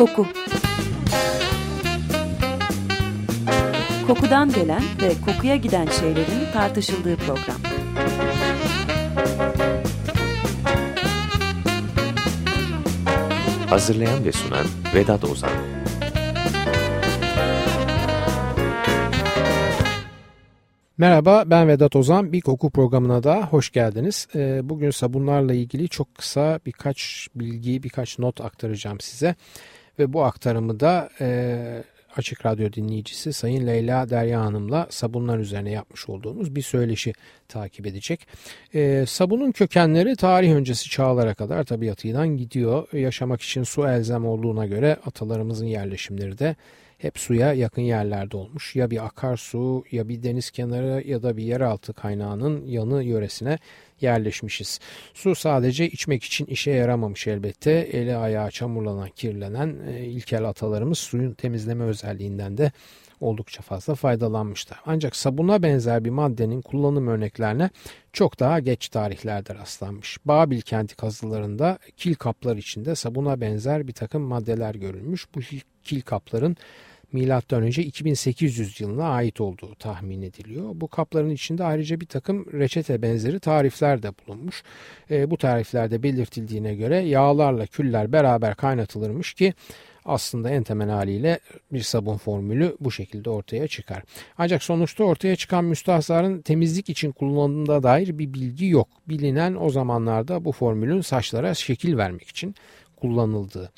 Koku Kokudan gelen ve kokuya giden şeylerin tartışıldığı program. Hazırlayan ve sunan Vedat Ozan Merhaba ben Vedat Ozan. Bir koku programına da hoş geldiniz. Ee, bugün sabunlarla ilgili çok kısa birkaç bilgi, birkaç not aktaracağım size. Ve bu aktarımı da e, Açık Radyo dinleyicisi Sayın Leyla Derya Hanım'la sabunlar üzerine yapmış olduğumuz bir söyleşi takip edecek. E, sabunun kökenleri tarih öncesi çağlara kadar tabiatıyla gidiyor. Yaşamak için su elzem olduğuna göre atalarımızın yerleşimleri de hep suya yakın yerlerde olmuş. Ya bir akarsu ya bir deniz kenarı ya da bir yeraltı kaynağının yanı yöresine yerleşmişiz. Su sadece içmek için işe yaramamış elbette. Eli ayağı çamurlanan, kirlenen e, ilkel atalarımız suyun temizleme özelliğinden de oldukça fazla faydalanmışlar. Ancak sabuna benzer bir maddenin kullanım örneklerine çok daha geç tarihlerde rastlanmış. Babil kenti kazılarında kil kaplar içinde sabuna benzer bir takım maddeler görülmüş. Bu kil kapların önce 2800 yılına ait olduğu tahmin ediliyor. Bu kapların içinde ayrıca bir takım reçete benzeri tarifler de bulunmuş. E, bu tariflerde belirtildiğine göre yağlarla küller beraber kaynatılırmış ki aslında en temel haliyle bir sabun formülü bu şekilde ortaya çıkar. Ancak sonuçta ortaya çıkan müstahzarın temizlik için kullanıldığına dair bir bilgi yok. Bilinen o zamanlarda bu formülün saçlara şekil vermek için kullanıldığı.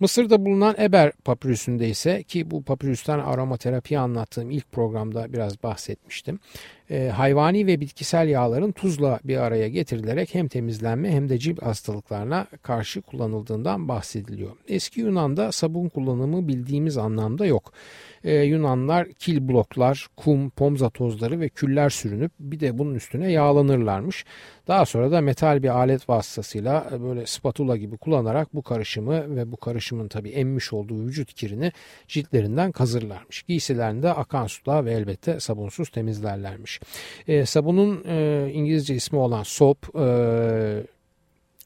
Mısır'da bulunan Eber papirüsünde ise ki bu papirüsten aromaterapi anlattığım ilk programda biraz bahsetmiştim. E, hayvani ve bitkisel yağların tuzla bir araya getirilerek hem temizlenme hem de cilt hastalıklarına karşı kullanıldığından bahsediliyor. Eski Yunan'da sabun kullanımı bildiğimiz anlamda yok. E, Yunanlar kil bloklar, kum, pomza tozları ve küller sürünüp bir de bunun üstüne yağlanırlarmış. Daha sonra da metal bir alet vasıtasıyla böyle spatula gibi kullanarak bu karışımı ve bu karışımı karışımın tabii emmiş olduğu vücut kirini ciltlerinden kazırlarmış. Giysilerinde akan suda ve elbette sabunsuz temizlerlermiş. E, sabunun e, İngilizce ismi olan soap e,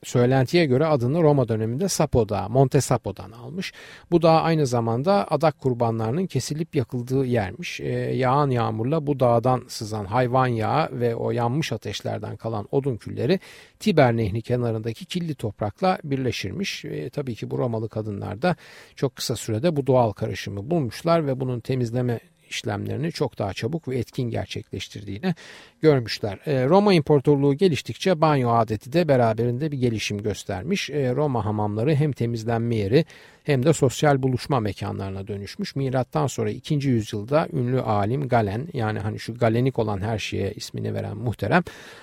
Söylentiye göre adını Roma döneminde Sapo Dağı, Monte Sapo'dan almış. Bu dağ aynı zamanda adak kurbanlarının kesilip yakıldığı yermiş. E, yağan yağmurla bu dağdan sızan hayvan yağı ve o yanmış ateşlerden kalan odun külleri Tiber Nehri kenarındaki kirli toprakla birleşirmiş. E, tabii ki bu Romalı kadınlar da çok kısa sürede bu doğal karışımı bulmuşlar ve bunun temizleme işlemlerini çok daha çabuk ve etkin gerçekleştirdiğini görmüşler. E, Roma İmparatorluğu geliştikçe banyo adeti de beraberinde bir gelişim göstermiş. E, Roma hamamları hem temizlenme yeri hem de sosyal buluşma mekanlarına dönüşmüş. Milattan sonra 2. yüzyılda ünlü alim Galen yani hani şu galenik olan her şeye ismini veren muhterem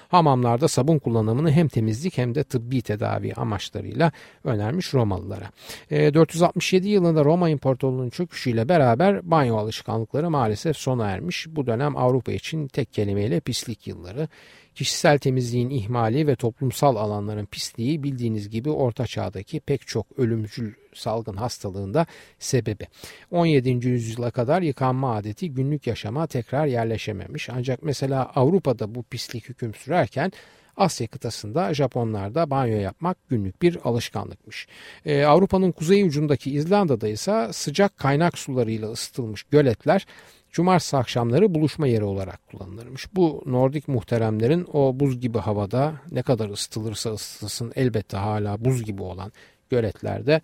hamamlarda sabun kullanımını hem temizlik hem de tıbbi tedavi amaçlarıyla önermiş Romalılara. E, 467 yılında Roma İmparatorluğu'nun çöküşüyle beraber banyo alışkanlıkları maalesef sona ermiş. Bu dönem Avrupa için tek kelimeyle pislik yılları. Kişisel temizliğin ihmali ve toplumsal alanların pisliği bildiğiniz gibi orta çağdaki pek çok ölümcül salgın hastalığında sebebi. 17. yüzyıla kadar yıkanma adeti günlük yaşama tekrar yerleşememiş. Ancak mesela Avrupa'da bu pislik hüküm sürerken Asya kıtasında Japonlarda banyo yapmak günlük bir alışkanlıkmış. Ee, Avrupa'nın kuzey ucundaki İzlanda'da ise sıcak kaynak sularıyla ısıtılmış göletler cumartesi akşamları buluşma yeri olarak kullanılırmış. Bu Nordik muhteremlerin o buz gibi havada ne kadar ısıtılırsa ısıtılsın elbette hala buz gibi olan göletlerde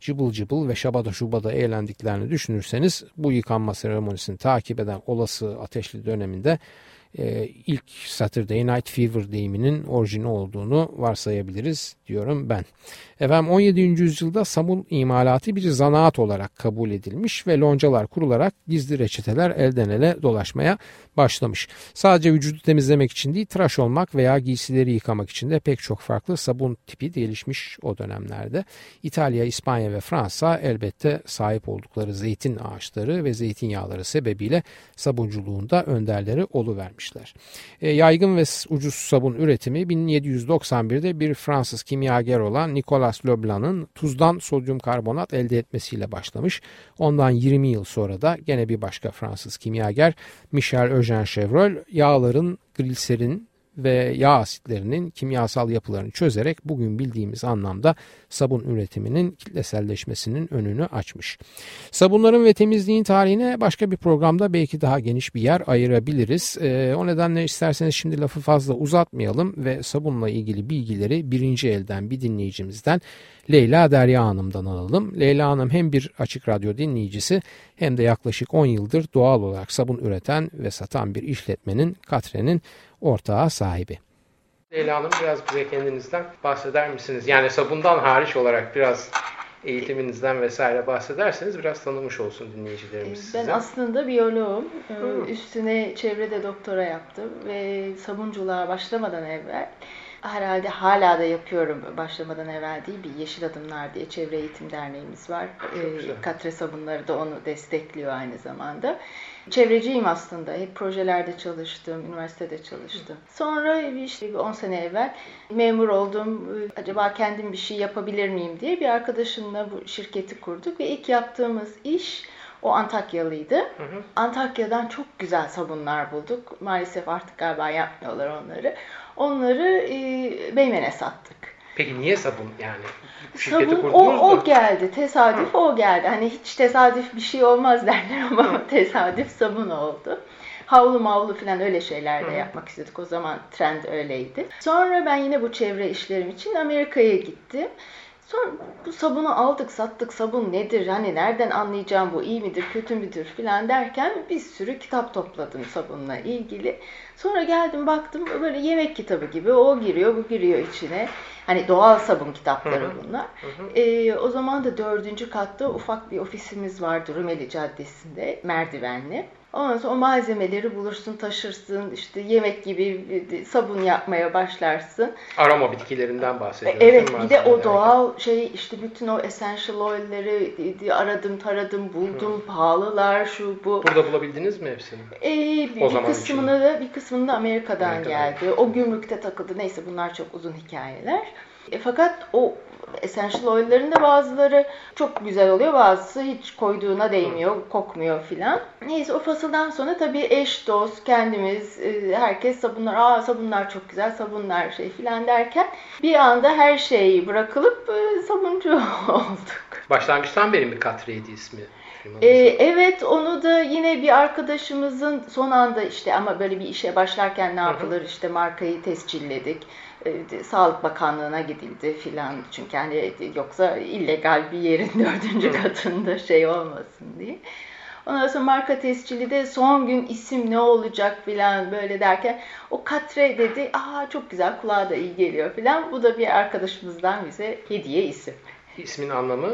cıbıl cıbıl ve şabada şubada eğlendiklerini düşünürseniz bu yıkanma seremonisini takip eden olası ateşli döneminde e, ilk Saturday Night Fever deyiminin orijini olduğunu varsayabiliriz diyorum ben. Efendim 17. yüzyılda sabun imalatı bir zanaat olarak kabul edilmiş ve loncalar kurularak gizli reçeteler elden ele dolaşmaya başlamış. Sadece vücudu temizlemek için değil tıraş olmak veya giysileri yıkamak için de pek çok farklı sabun tipi gelişmiş o dönemlerde. İtalya, İspanya ve Fransa elbette sahip oldukları zeytin ağaçları ve zeytinyağları sebebiyle sabunculuğunda önderleri oluvermişler. E, yaygın ve ucuz sabun üretimi 1791'de bir Fransız kimyager olan Nicolas Leblanc'ın tuzdan sodyum karbonat elde etmesiyle başlamış. Ondan 20 yıl sonra da gene bir başka Fransız kimyager Michel Eugène Chevreul yağların gliserin ve yağ asitlerinin kimyasal yapılarını çözerek bugün bildiğimiz anlamda sabun üretiminin kitleselleşmesinin önünü açmış. Sabunların ve temizliğin tarihine başka bir programda belki daha geniş bir yer ayırabiliriz. E, o nedenle isterseniz şimdi lafı fazla uzatmayalım ve sabunla ilgili bilgileri birinci elden bir dinleyicimizden Leyla Derya Hanım'dan alalım. Leyla Hanım hem bir açık radyo dinleyicisi hem de yaklaşık 10 yıldır doğal olarak sabun üreten ve satan bir işletmenin Katre'nin ortağı sahibi. Leyla Hanım biraz bize kendinizden bahseder misiniz? Yani sabundan hariç olarak biraz eğitiminizden vesaire bahsederseniz biraz tanımış olsun dinleyicilerimiz size. Ben aslında biyoloğum. Hı. Üstüne çevrede doktora yaptım ve sabunculuğa başlamadan evvel herhalde hala da yapıyorum başlamadan evvel değil bir Yeşil Adımlar diye çevre eğitim derneğimiz var. E, Katre sabunları da onu destekliyor aynı zamanda. Çevreciyim aslında. Hep projelerde çalıştım, üniversitede çalıştım. Sonra işte 10 sene evvel memur oldum. Acaba kendim bir şey yapabilir miyim diye bir arkadaşımla bu şirketi kurduk ve ilk yaptığımız iş o Antakyalıydı. Hı hı. Antakya'dan çok güzel sabunlar bulduk. Maalesef artık galiba yapmıyorlar onları. Onları e, Beymen'e sattık. Peki niye sabun yani? Sabun o, o geldi. Tesadüf Hı. o geldi. Hani hiç tesadüf bir şey olmaz derler ama tesadüf sabun oldu. Havlu mavlu falan öyle şeyler de yapmak istedik. O zaman trend öyleydi. Sonra ben yine bu çevre işlerim için Amerika'ya gittim. Sonra bu sabunu aldık sattık sabun nedir hani nereden anlayacağım bu iyi midir kötü müdür filan derken bir sürü kitap topladım sabunla ilgili. Sonra geldim baktım böyle yemek kitabı gibi o giriyor bu giriyor içine. Hani doğal sabun kitapları bunlar. Hı hı. Ee, o zaman da dördüncü katta ufak bir ofisimiz vardı Rumeli Caddesi'nde merdivenli. Ondan sonra o malzemeleri bulursun, taşırsın, işte yemek gibi sabun yapmaya başlarsın. Aroma bitkilerinden bahsediyorsun. Evet, bir de o doğal şey işte bütün o essential oil'leri aradım, taradım, buldum, Hı. pahalılar, şu bu. Burada bulabildiniz mi hepsini? Ee, bir, o bir kısmını da bir kısmını da Amerika'dan, Amerika'dan geldi. O gümrükte takıldı. Neyse bunlar çok uzun hikayeler. E, fakat o essential oil'lerin de bazıları çok güzel oluyor. Bazısı hiç koyduğuna değmiyor, kokmuyor filan. Neyse o fasıldan sonra tabii eş, dost, kendimiz, e, herkes sabunlar, aa sabunlar çok güzel, sabunlar şey filan derken bir anda her şeyi bırakılıp e, sabuncu olduk. Başlangıçtan beri mi Katriydi ismi? Ee, evet onu da yine bir arkadaşımızın son anda işte ama böyle bir işe başlarken ne yapılır işte markayı tescilledik Sağlık Bakanlığı'na gidildi filan çünkü hani yoksa illegal bir yerin dördüncü katında şey olmasın diye. Ondan sonra marka tescili de son gün isim ne olacak filan böyle derken o katre dedi. Aa çok güzel kulağa da iyi geliyor filan. Bu da bir arkadaşımızdan bize hediye isim. İsmin anlamı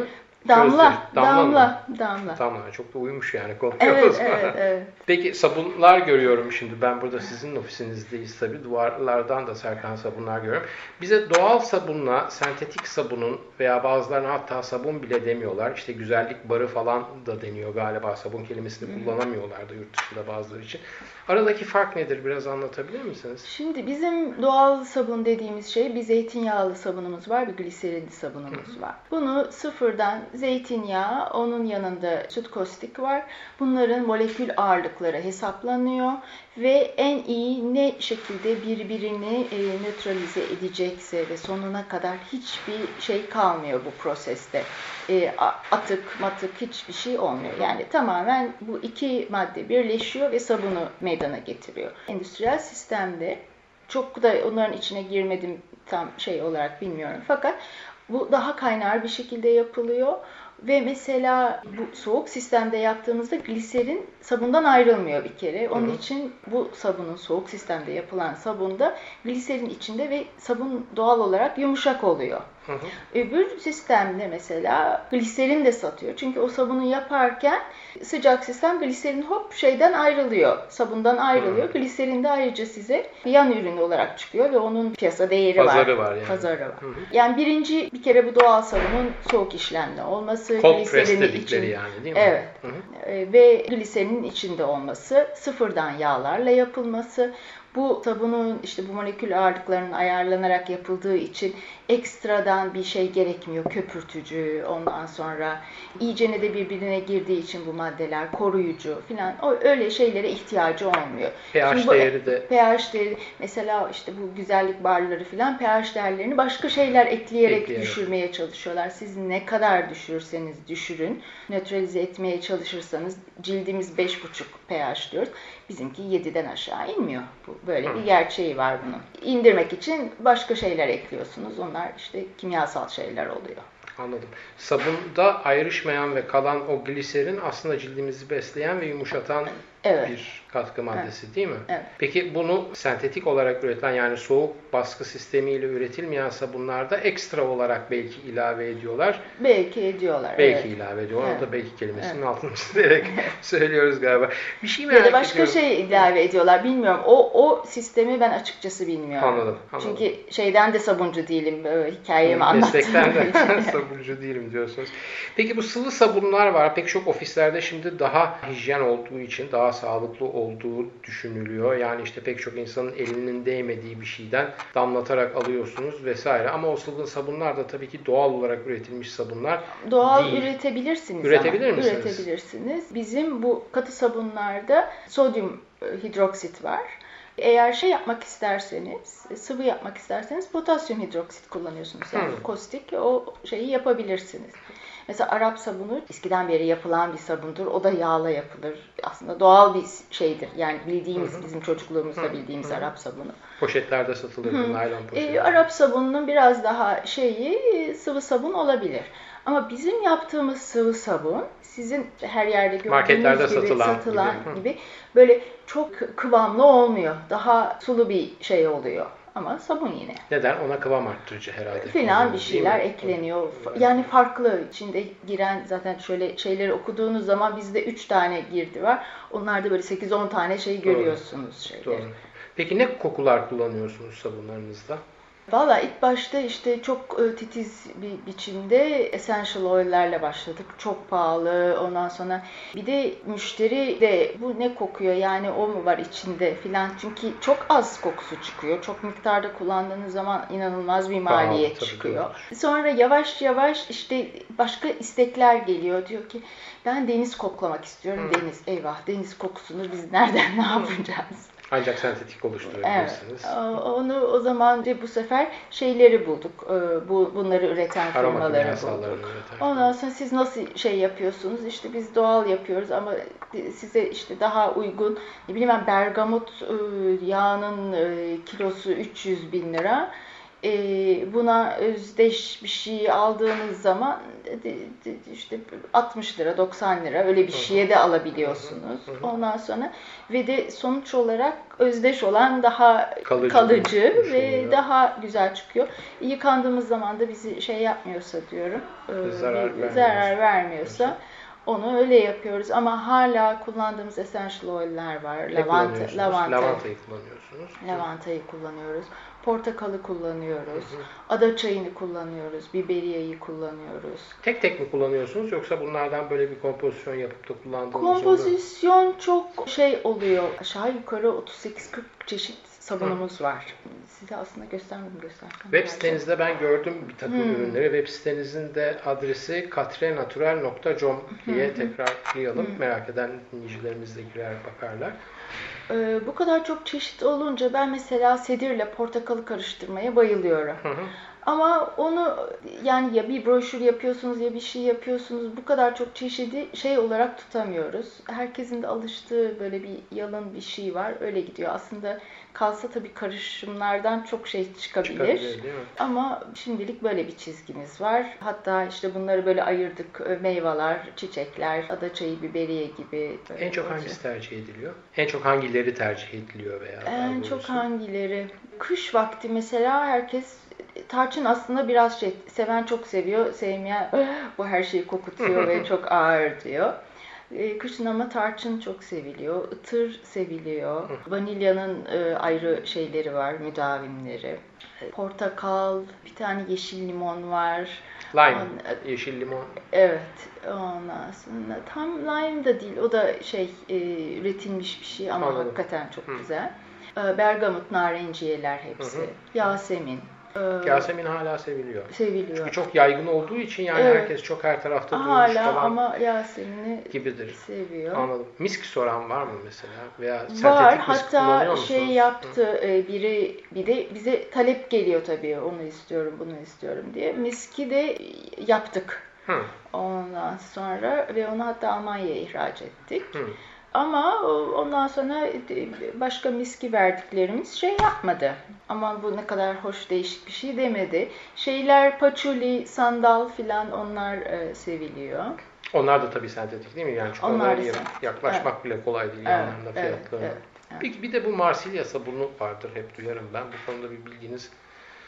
Damla, damla, damla, damla. Damla çok da uyumuş yani Evet, evet, evet. Peki sabunlar görüyorum şimdi. Ben burada sizin ofisinizdeyiz tabii. Duvarlardan da Serkan sabunlar görüyorum. Bize doğal sabunla sentetik sabunun veya bazılarına hatta sabun bile demiyorlar. İşte güzellik barı falan da deniyor galiba. Sabun kelimesini kullanamıyorlar da yurt dışında bazıları için. Aradaki fark nedir? Biraz anlatabilir misiniz? Şimdi bizim doğal sabun dediğimiz şey bir zeytinyağlı sabunumuz var, bir gliserinli sabunumuz var. Bunu sıfırdan zeytinyağı, onun yanında süt kostik var. Bunların molekül ağırlıkları hesaplanıyor ve en iyi ne şekilde birbirini e, nötralize edecekse ve sonuna kadar hiçbir şey kalmıyor bu proseste. E, atık, matık hiçbir şey olmuyor. Yani tamamen bu iki madde birleşiyor ve sabunu meydana getiriyor. Endüstriyel sistemde çok da onların içine girmedim tam şey olarak bilmiyorum. Fakat bu daha kaynar bir şekilde yapılıyor. Ve mesela bu soğuk sistemde yaptığımızda gliserin sabundan ayrılmıyor bir kere. Onun Hı-hı. için bu sabunun soğuk sistemde yapılan sabunda gliserin içinde ve sabun doğal olarak yumuşak oluyor. Hı hı. Öbür sistemde mesela gliserin de satıyor. Çünkü o sabunu yaparken sıcak sistem gliserin hop şeyden ayrılıyor. Sabundan ayrılıyor. Hı. Gliserin de ayrıca size yan ürün olarak çıkıyor ve onun piyasa değeri Pazarı var. var yani. Pazarı var. Hı hı. Yani birinci bir kere bu doğal sabunun soğuk işlemde olması. Cold press dedikleri yani değil mi? Evet. Hı hı. E, ve gliserinin içinde olması, sıfırdan yağlarla yapılması, bu sabunun işte bu molekül ağırlıklarının ayarlanarak yapıldığı için ekstradan bir şey gerekmiyor. Köpürtücü, ondan sonra iyicene de birbirine girdiği için bu maddeler koruyucu falan öyle şeylere ihtiyacı olmuyor. pH bu, değeri de pH değeri mesela işte bu güzellik barları falan pH değerlerini başka şeyler ekleyerek, ekleyerek düşürmeye çalışıyorlar. Siz ne kadar düşürseniz düşürün, nötralize etmeye çalışırsanız cildimiz 5,5 pH diyoruz. Bizimki 7'den aşağı inmiyor. Bu böyle bir gerçeği var bunun. İndirmek için başka şeyler ekliyorsunuz. Onlar işte kimyasal şeyler oluyor. Anladım. Sabunda ayrışmayan ve kalan o gliserin aslında cildimizi besleyen ve yumuşatan evet. bir katkı maddesi evet. değil mi? Evet. Peki bunu sentetik olarak üretilen yani soğuk baskı sistemiyle üretilmeyen sabunlarda ekstra olarak belki ilave ediyorlar. Belki ediyorlar. Belki evet. ilave ediyorlar. Evet. O da belki kelimesinin evet. altını çizerek söylüyoruz galiba. Bir şey merak ya da başka ediyorum. şey ilave ediyorlar. Bilmiyorum. O o sistemi ben açıkçası bilmiyorum. Anladım. anladım. Çünkü şeyden de sabuncu değilim. Hikayemi anlattığım Meslekten de sabuncu değilim diyorsunuz. Peki bu sıvı sabunlar var. Pek çok ofislerde şimdi daha hijyen olduğu için daha sağlıklı olduğu düşünülüyor. Yani işte pek çok insanın elinin değmediği bir şeyden damlatarak alıyorsunuz vesaire. Ama o sıvı sabunlar da tabii ki doğal olarak üretilmiş sabunlar Doğal değil. üretebilirsiniz. Üretebilir ama. misiniz? Üretebilirsiniz. Bizim bu katı sabunlarda sodyum e, hidroksit var. Eğer şey yapmak isterseniz, sıvı yapmak isterseniz potasyum hidroksit kullanıyorsunuz. Yani hmm. kostik o şeyi yapabilirsiniz. Mesela Arap sabunu eskiden beri yapılan bir sabundur. O da yağla yapılır. Aslında doğal bir şeydir. Yani bildiğimiz, bizim çocukluğumuzda hı bildiğimiz. Arap sabunu. Poşetlerde satılır bu naylon poşetler. E, Arap sabununun biraz daha şeyi sıvı sabun olabilir. Ama bizim yaptığımız sıvı sabun sizin her yerde gördüğünüz Marketlerde gibi satılan, satılan gibi. gibi böyle çok kıvamlı olmuyor. Daha sulu bir şey oluyor. Ama sabun yine. Neden? Ona kıvam arttırıcı herhalde. Filan bir şeyler ekleniyor. Yani farklı içinde giren zaten şöyle şeyleri okuduğunuz zaman bizde 3 tane girdi var. Onlarda böyle 8-10 tane şey görüyorsunuz şeyleri. Doğru. Peki ne kokular kullanıyorsunuz sabunlarınızda? Valla ilk başta işte çok e, titiz bir biçimde essential oil'lerle başladık. Çok pahalı. Ondan sonra bir de müşteri de bu ne kokuyor yani o mu var içinde filan. Çünkü çok az kokusu çıkıyor. Çok miktarda kullandığınız zaman inanılmaz bir maliyet pahalı, çıkıyor. Tabii. Sonra yavaş yavaş işte başka istekler geliyor. Diyor ki ben deniz koklamak istiyorum. Hmm. Deniz eyvah deniz kokusunu biz nereden ne yapacağız? Ancak sentetik oluşturabilirsiniz. Evet. Onu o zaman bu sefer şeyleri bulduk. Ee, bu bunları üreten firmaları bulduk. Ondan sonra siz nasıl şey yapıyorsunuz? İşte biz doğal yapıyoruz ama size işte daha uygun ne bileyim ben bergamot e, yağının e, kilosu 300 bin lira e, buna özdeş bir şey aldığınız zaman işte 60 lira 90 lira öyle bir şeye de alabiliyorsunuz. Ondan sonra ve de sonuç olarak özdeş olan daha kalıcı, kalıcı ve daha güzel çıkıyor. Yıkandığımız zaman da bizi şey yapmıyorsa diyorum e, zarar, bir, zarar vermiyorsa onu öyle yapıyoruz ama hala kullandığımız essential oil'ler var. Lavanta, lavanta. Lavantayı kullanıyorsunuz. Lavantayı kullanıyoruz portakalı kullanıyoruz, hı hı. ada çayını kullanıyoruz, biberiyeyi kullanıyoruz. Tek tek mi kullanıyorsunuz yoksa bunlardan böyle bir kompozisyon yapıp da kullandığınız Kompozisyon oluyor? çok şey oluyor. Aşağı yukarı 38-40 çeşit sabunumuz hı. var. Size aslında göstermedim gösterdim. Web sitenizde ben gördüm bir takım hmm. ürünleri. Web sitenizin de adresi katrenatural.com diye tekrarlayalım. Hmm. Merak eden dinleyicilerimiz de girer bakarlar. Ee, bu kadar çok çeşit olunca ben mesela sedirle portakalı karıştırmaya bayılıyorum. Hı hı. Ama onu yani ya bir broşür yapıyorsunuz ya bir şey yapıyorsunuz bu kadar çok çeşidi şey olarak tutamıyoruz. Herkesin de alıştığı böyle bir yalın bir şey var öyle gidiyor. Aslında kalsa tabii karışımlardan çok şey çıkabilir. Ama şimdilik böyle bir çizgimiz var. Hatta işte bunları böyle ayırdık. Meyveler, çiçekler, adaçayı, biberiye gibi. En çok hangisi tercih ediliyor? En çok hangileri tercih ediliyor veya? En çok hangileri? Kış vakti mesela herkes tarçın aslında biraz şey seven çok seviyor, sevmeyen bu her şeyi kokutuyor ve çok ağır diyor. E, kışın ama tarçın çok seviliyor. Itır seviliyor. Vanilyanın e, ayrı şeyleri var, müdavimleri. E, portakal, bir tane yeşil limon var. Lime, On, yeşil limon. Evet, ondan sonra tam lime da değil, o da şey e, üretilmiş bir şey ama Anladım. hakikaten çok Hı. güzel. E, bergamot, narenciyeler hepsi. Hı hı. Yasemin, Ee, Yasemin hala seviliyor. seviliyor. Çünkü çok yaygın olduğu için yani Evet. herkes çok her tarafta duymuş Hala falan ama Yasemin'i gibidir. seviyor. Anladım. Misk soran var mı mesela? Veya Var. Hatta şey yaptı e, biri bir de bize talep geliyor tabii onu istiyorum bunu istiyorum diye. Miski de yaptık. Hı. Ondan sonra ve onu hatta Almanya'ya ihraç ettik. Hı. Ama ondan sonra başka miski verdiklerimiz şey yapmadı. Ama bu ne kadar hoş değişik bir şey demedi. Şeyler paçuli, sandal filan onlar e, seviliyor. Onlar da tabii sentetik değil mi? Yani çünkü Onlar onlara yaklaşmak bile kolay değil Evet, yanlarında evet, fiyatlarına. evet, evet. Peki bir de bu Marsilya sabunu vardır hep duyarım ben. Bu konuda bir bilginiz.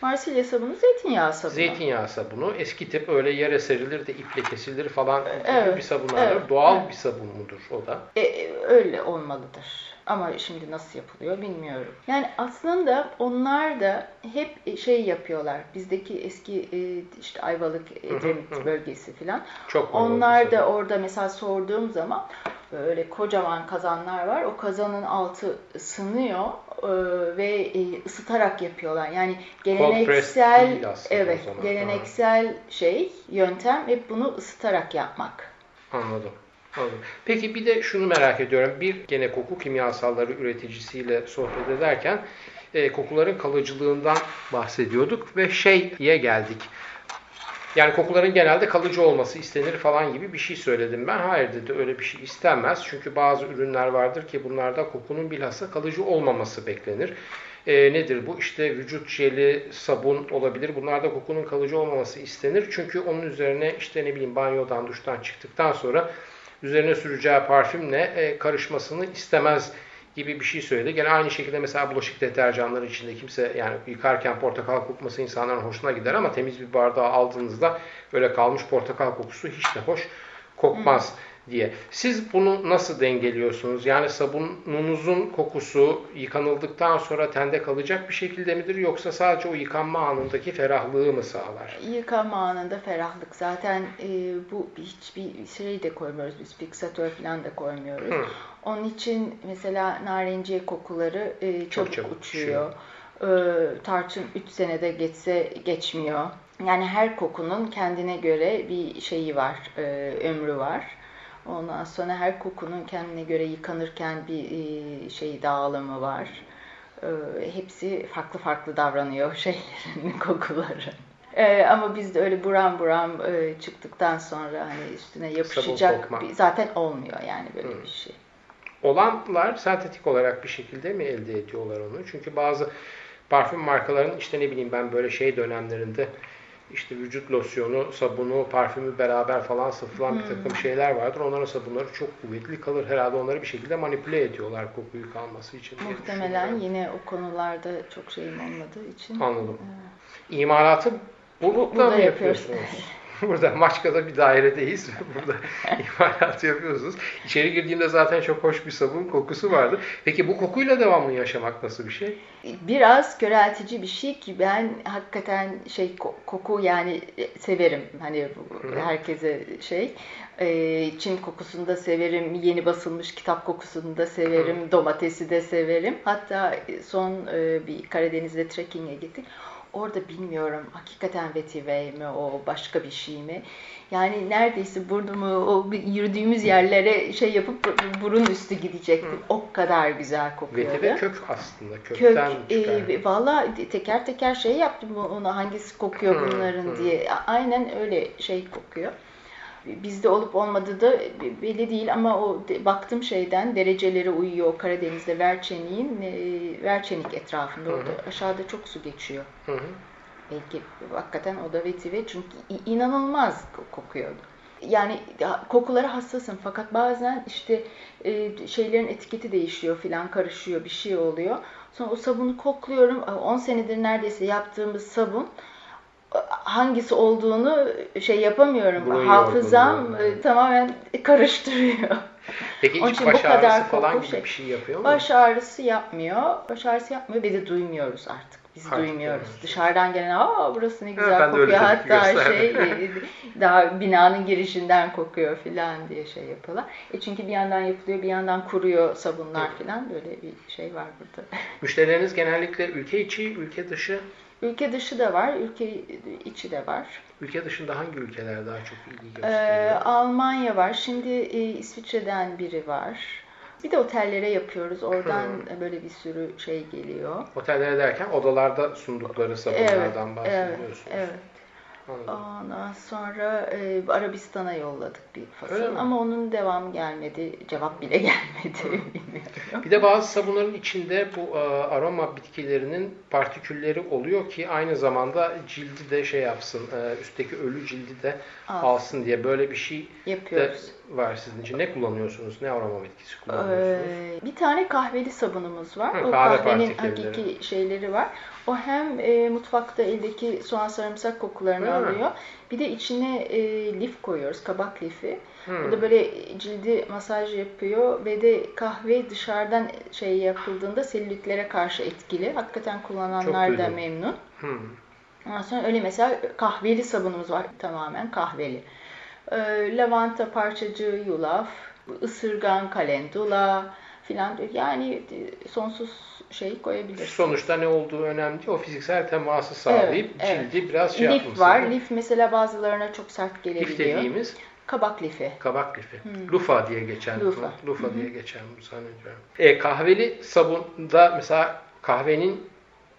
Marsilya sabunu zeytinyağı sabunu. Zeytinyağı sabunu eski tip öyle yere serilir de iple kesilir falan gibi Evet, bir sabun alır. evet, Doğal evet. bir sabun mudur o da? E, e, öyle olmalıdır. Ama şimdi nasıl yapılıyor bilmiyorum. Yani aslında onlar da hep şey yapıyorlar. Bizdeki eski e, işte Ayvalık, Edremit bölgesi filan. Çok Onlar da orada mesela sorduğum zaman böyle kocaman kazanlar var. O kazanın altı ısınıyor e, ve e, ısıtarak yapıyorlar. Yani geleneksel evet, geleneksel şey yöntem hep bunu ısıtarak yapmak. Anladım. Peki bir de şunu merak ediyorum. Bir gene koku kimyasalları üreticisiyle sohbet ederken e, kokuların kalıcılığından bahsediyorduk ve şeye geldik. Yani kokuların genelde kalıcı olması istenir falan gibi bir şey söyledim ben. Hayır dedi öyle bir şey istenmez. Çünkü bazı ürünler vardır ki bunlarda kokunun bilhassa kalıcı olmaması beklenir. E, nedir bu? İşte vücut jeli, sabun olabilir. Bunlarda kokunun kalıcı olmaması istenir. Çünkü onun üzerine işte ne bileyim banyodan, duştan çıktıktan sonra üzerine süreceği parfümle e, karışmasını istemez gibi bir şey söyledi. Gene aynı şekilde mesela bulaşık deterjanları içinde kimse yani yıkarken portakal kokması insanların hoşuna gider ama temiz bir bardağı aldığınızda öyle kalmış portakal kokusu hiç de hoş kokmaz diye. Siz bunu nasıl dengeliyorsunuz? Yani sabununuzun kokusu yıkanıldıktan sonra tende kalacak bir şekilde midir yoksa sadece o yıkanma anındaki ferahlığı mı sağlar? Yıkama anında ferahlık. Zaten e, bu hiçbir şey de koymuyoruz biz. Fiksatör falan da koymuyoruz. Hı. Onun için mesela narenciye kokuları e, çabuk, çabuk uçuyor. E, tarçın 3 senede geçse geçmiyor. Yani her kokunun kendine göre bir şeyi var, e, ömrü var. Ondan sonra her kokunun kendine göre yıkanırken bir e, şey dağılımı var. E, hepsi farklı farklı davranıyor şeylerin, kokuları. E, ama bizde öyle buram buram e, çıktıktan sonra hani üstüne yapışacak bir, zaten olmuyor yani böyle bir şey. Olanlar sentetik olarak bir şekilde mi elde ediyorlar onu? Çünkü bazı parfüm markalarının işte ne bileyim ben böyle şey dönemlerinde işte vücut losyonu, sabunu, parfümü beraber falan satılan bir takım şeyler vardır. Onların sabunları çok kuvvetli kalır. Herhalde onları bir şekilde manipüle ediyorlar kokuyu kalması için. Muhtemelen yine o konularda çok şeyim olmadığı için. Anladım. İmalatı burada, Burada mı yapıyorsunuz? Burada Maçka'da bir dairedeyiz. Burada imalatı yapıyorsunuz. İçeri girdiğimde zaten çok hoş bir sabun kokusu vardı. Peki bu kokuyla devamlı yaşamak nasıl bir şey? Biraz köreltici bir şey ki ben hakikaten şey ko- koku yani e, severim. Hani herkese şey. E, çim kokusunu da severim. Yeni basılmış kitap kokusunu da severim. Domatesi de severim. Hatta son e, bir Karadeniz'de trekking'e gittik. Orada bilmiyorum hakikaten vetiver mi o başka bir şey mi? Yani neredeyse burnumu o yürüdüğümüz yerlere şey yapıp burun üstü gidecektim. O kadar güzel kokuyordu. Vetiver kök aslında. Kök, Kökten çıkar. e, valla teker teker şey yaptım ona hangisi kokuyor Hı, bunların hı. diye. Aynen öyle şey kokuyor. Bizde olup olmadığı da belli değil ama o baktım şeyden dereceleri uyuyor Karadeniz'de Verçenik'in e, Verçenik etrafında Hı hı. orada aşağıda çok su geçiyor. Hı hı. Belki hakikaten o da vetiver çünkü inanılmaz ko- kokuyordu. Yani ya, kokulara hassasım fakat bazen işte e, şeylerin etiketi değişiyor filan karışıyor bir şey oluyor. Sonra o sabunu kokluyorum. 10 senedir neredeyse yaptığımız sabun hangisi olduğunu şey yapamıyorum. Burun Hafızam e, tamamen karıştırıyor. Peki Onun için bu baş kadar ağrısı falan gibi şey- bir şey yapıyor mu? Baş ağrısı yapmıyor. Baş ağrısı yapmıyor ve de duymuyoruz artık. Biz Artık duymuyoruz. duymuyoruz. Dışarıdan gelen aa burası ne Evet, güzel öyle kokuyor. Hatta gösterdim. şey e, daha binanın girişinden kokuyor filan diye şey yapıyorlar. E çünkü bir yandan yapılıyor bir yandan kuruyor sabunlar filan böyle bir şey var burada. Müşterileriniz genellikle ülke içi, ülke dışı. Ülke dışı da var, ülke içi de var. Ülke dışında hangi ülkeler daha çok ilgi Ee, gösteriyor? Almanya var, şimdi e, İsviçre'den biri var. Bir de otellere yapıyoruz. Oradan böyle bir sürü şey geliyor. Otellere derken odalarda sundukları sabunlardan evet, bahsediyorsunuz. evet. Anladım. Ondan sonra e, Arabistan'a yolladık bir fasıl ama onun devamı gelmedi. Cevap bile gelmedi. Bilmiyorum. Bir de bazı sabunların içinde bu e, aroma bitkilerinin partikülleri oluyor ki aynı zamanda cildi de şey yapsın, e, üstteki ölü cildi de Al. alsın diye böyle bir şey de Yapıyoruz. var sizin için. Ne kullanıyorsunuz? Ne aroma bitkisi kullanıyorsunuz? Ee, bir tane kahveli sabunumuz var. Hı, o kahve kahvenin hakiki şeyleri var. O hem e, mutfakta eldeki soğan sarımsak kokularını Hı. alıyor. Bir de içine e, lif koyuyoruz, kabak lifi. Hı. Bu da böyle cildi masaj yapıyor ve de kahve dışarıdan şey yapıldığında selülitlere karşı etkili. Hakikaten kullananlar da memnun. Hı. Ondan sonra öyle mesela kahveli sabunumuz var tamamen kahveli. Ee, lavanta parçacığı yulaf, ısırgan kalendula filan yani e, sonsuz şey koyabiliriz. Sonuçta ne olduğu önemli değil. O fiziksel teması sağlayıp Evet, evet. cildi biraz şey Lif var. değil? Lif mesela bazılarına çok sert Lif gelebiliyor. dediğimiz Kabak lifi. kabak lifi. Lufa diye geçen. Lufa. Lufa diye geçen bu zannediyorum. E, kahveli sabunda mesela kahvenin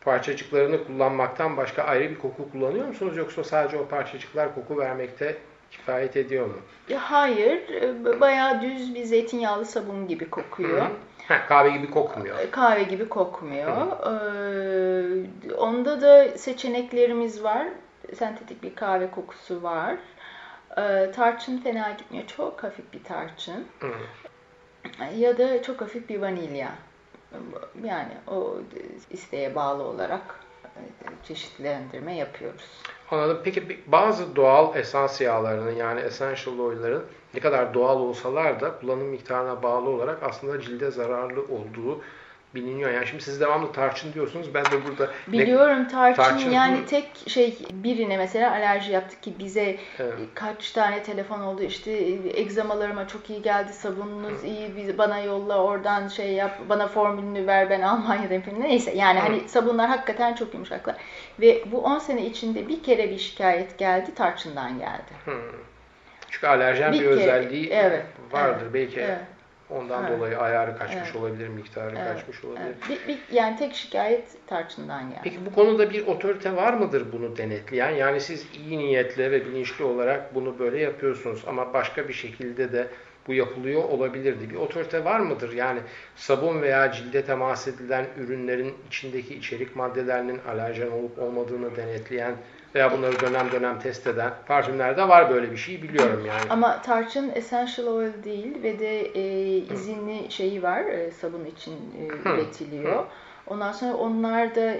parçacıklarını kullanmaktan başka ayrı bir koku kullanıyor musunuz? Yoksa sadece o parçacıklar koku vermekte kifayet ediyor mu? Hayır, e, bayağı düz bir zeytinyağlı sabun gibi kokuyor. Hı. Ha, kahve gibi kokmuyor. Kahve gibi kokmuyor. Ee, onda da seçeneklerimiz var. Sentetik bir kahve kokusu var. Ee, tarçın fena gitmiyor. Çok hafif bir tarçın. Hı. Ya da çok hafif bir vanilya. Yani o isteğe bağlı olarak e, çeşitlendirme yapıyoruz. Anladım. Peki bazı doğal esans yağlarının yani essential oil'ların ne kadar doğal olsalar da kullanım miktarına bağlı olarak aslında cilde zararlı olduğu biliniyor. Yani şimdi siz devamlı tarçın diyorsunuz. Ben de burada ne- Biliyorum tarçın, Tarçın, yani hı. tek şey birine mesela alerji yaptı ki bize Evet. kaç tane telefon oldu işte egzamalarıma çok iyi geldi sabununuz iyi bizi bana yolla oradan şey yap bana formülünü ver ben Almanya'dayım falan neyse yani hani sabunlar hakikaten çok yumuşaklar ve bu 10 sene içinde bir kere bir şikayet geldi tarçından geldi. Hı. Çünkü alerjen bir, Bir kere, özelliği evet, vardır. evet, Belki evet. Ondan Evet. dolayı ayarı kaçmış Evet. olabilir, miktarı Evet, kaçmış olabilir. Evet. Bir, bir, yani tek şikayet tarçından geldi. Peki bu konuda bir otorite var mıdır bunu denetleyen? Yani siz iyi niyetle ve bilinçli olarak bunu böyle yapıyorsunuz ama başka bir şekilde de bu yapılıyor olabilirdi. Bir otorite var mıdır? Yani sabun veya cilde temas edilen ürünlerin içindeki içerik maddelerinin alerjen olup olmadığını denetleyen veya bunları dönem dönem test eden parfümlerde var böyle bir şey biliyorum yani. Ama tarçın essential oil değil ve de e, izinli şeyi var e, sabun için e, üretiliyor. hı. Ondan sonra onlar da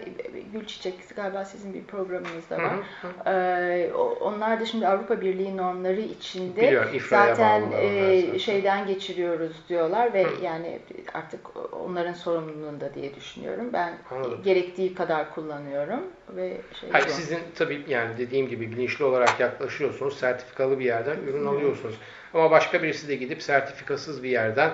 gül çiçek galiba sizin bir programınızda var. Hı Ee, o- onlar da şimdi Avrupa Birliği normları içinde zaten e, şeyden geçiriyoruz diyorlar ve yani artık onların sorumluluğunda diye düşünüyorum. Ben Anladım. gerektiği kadar kullanıyorum ve şey Hayır, sizin tabii yani dediğim gibi bilinçli olarak yaklaşıyorsunuz. Sertifikalı bir yerden ürün alıyorsunuz. Ama başka birisi de gidip sertifikasız bir yerden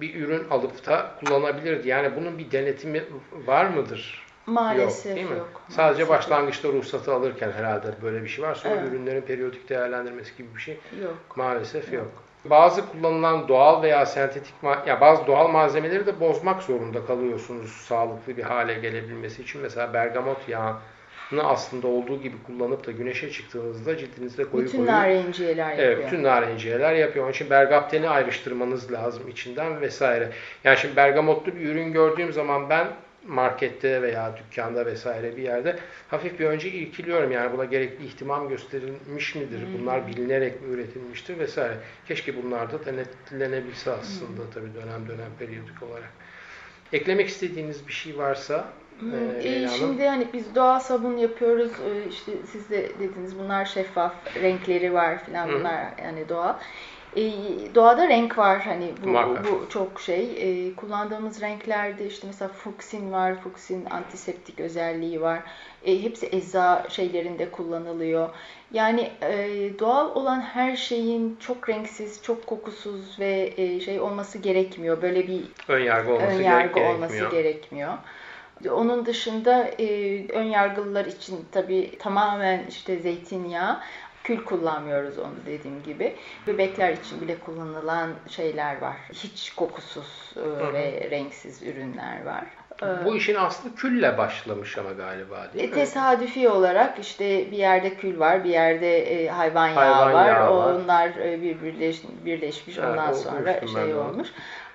bir ürün alıp da kullanabilirdi. Yani bunun bir denetimi var mıdır? maalesef yok. Değil mi? yok. Sadece Maalesef başlangıçta ruhsatı alırken herhalde böyle bir şey var. Sonra Evet. ürünlerin periyodik değerlendirmesi gibi bir şey yok. maalesef yok. Bazı kullanılan doğal veya sentetik ya bazı doğal malzemeleri de bozmak zorunda kalıyorsunuz sağlıklı bir hale gelebilmesi için. Mesela bergamot yağını aslında olduğu gibi kullanıp da güneşe çıktığınızda cildinizde koyu Bütün koyu narenciyeler yapıyor. Evet, bütün narenciyeler yapıyor. Onun için bergapteni ayrıştırmanız lazım içinden vesaire. Yani şimdi bergamotlu bir ürün gördüğüm zaman ben markette veya dükkanda vesaire bir yerde hafif bir önce irkiliyorum. Yani buna gerekli ihtimam gösterilmiş midir? Bunlar bilinerek mi üretilmiştir vesaire. Keşke bunlar da denetlenebilse aslında tabii dönem dönem periyodik olarak. Eklemek istediğiniz bir şey varsa e, e, Leyla Hanım. şimdi hani biz doğal sabun yapıyoruz. E, işte siz de dediniz bunlar şeffaf, renkleri var filan bunlar yani doğal. E, doğada renk var hani bu, bu çok şey. E, kullandığımız renklerde işte mesela fuksin var. Fuksin antiseptik özelliği var. E, hepsi ecza şeylerinde kullanılıyor. Yani e, doğal olan her şeyin çok renksiz, çok kokusuz ve e, şey olması gerekmiyor. Böyle bir ön yargı olması ön yargı gerekmiyor. olması gerekmiyor. Onun dışında e, ön yargılılar için tabii tamamen işte zeytinyağı kül kullanmıyoruz onu dediğim gibi. Bebekler için bile kullanılan şeyler var. Hiç kokusuz e, ve renksiz ürünler var. Bu işin aslı külle başlamış ama galiba değil E, mi? tesadüfi olarak işte bir yerde kül var, bir yerde e, hayvan yağı Hayvan var. yağı var. Onlar e, bir birleş, birleşmiş Evet, ondan sonra şey olmuş.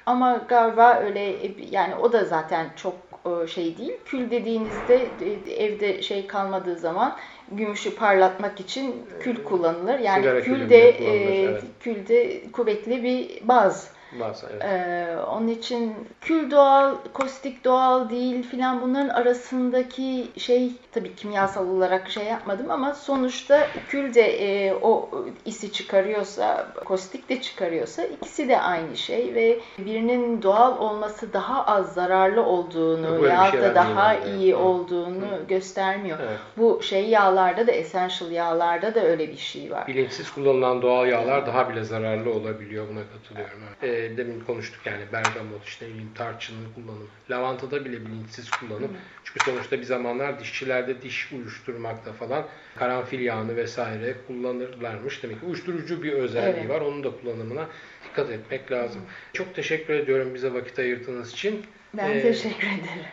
Ama galiba öyle e, yani o da zaten çok e, şey değil. Kül dediğinizde e, evde şey kalmadığı zaman gümüşü parlatmak için kül kullanılır. Yani Sigara kül de e, evet. kül de kuvvetli bir baz. Bazı, evet. Ee, onun için kül doğal, kostik doğal değil filan bunların arasındaki şey tabii kimyasal olarak şey yapmadım ama sonuçta kül de e, o isi çıkarıyorsa, kostik de çıkarıyorsa ikisi de aynı şey ve birinin doğal olması daha az zararlı olduğunu Böyle ya da daha değil yani. iyi Hı. olduğunu göstermiyor. Evet. Bu şey yağlarda da essential yağlarda da öyle bir şey var. Bilinçsiz kullanılan doğal yağlar daha bile zararlı olabiliyor. Buna katılıyorum. Evet. Ee, demin konuştuk yani bergamot, işte bileyim, tarçının kullanımı. Lavantada bile bilinçsiz kullanım. Çünkü sonuçta bir zamanlar dişçilerde diş uyuşturmakta falan karanfil yağını vesaire kullanırlarmış. Demek ki uyuşturucu bir özelliği Evet. var. Onun da kullanımına dikkat etmek lazım. Çok teşekkür ediyorum bize vakit ayırdığınız için. Ben Ee, teşekkür ederim.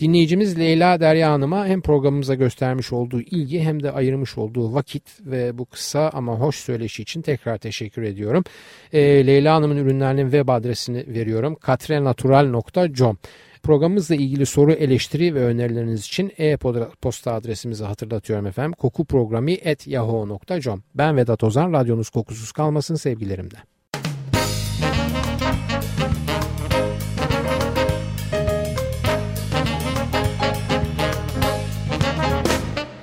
Dinleyicimiz Leyla Derya Hanım'a hem programımıza göstermiş olduğu ilgi hem de ayırmış olduğu vakit ve bu kısa ama hoş söyleşi için tekrar teşekkür ediyorum. Ee, Leyla Hanım'ın ürünlerinin web adresini veriyorum. katrenatural.com Programımızla ilgili soru, eleştiri ve önerileriniz için e-posta adresimizi hatırlatıyorum efendim. kokuprogrami.yahoo.com Ben Vedat Ozan, radyonuz kokusuz kalmasın sevgilerimle.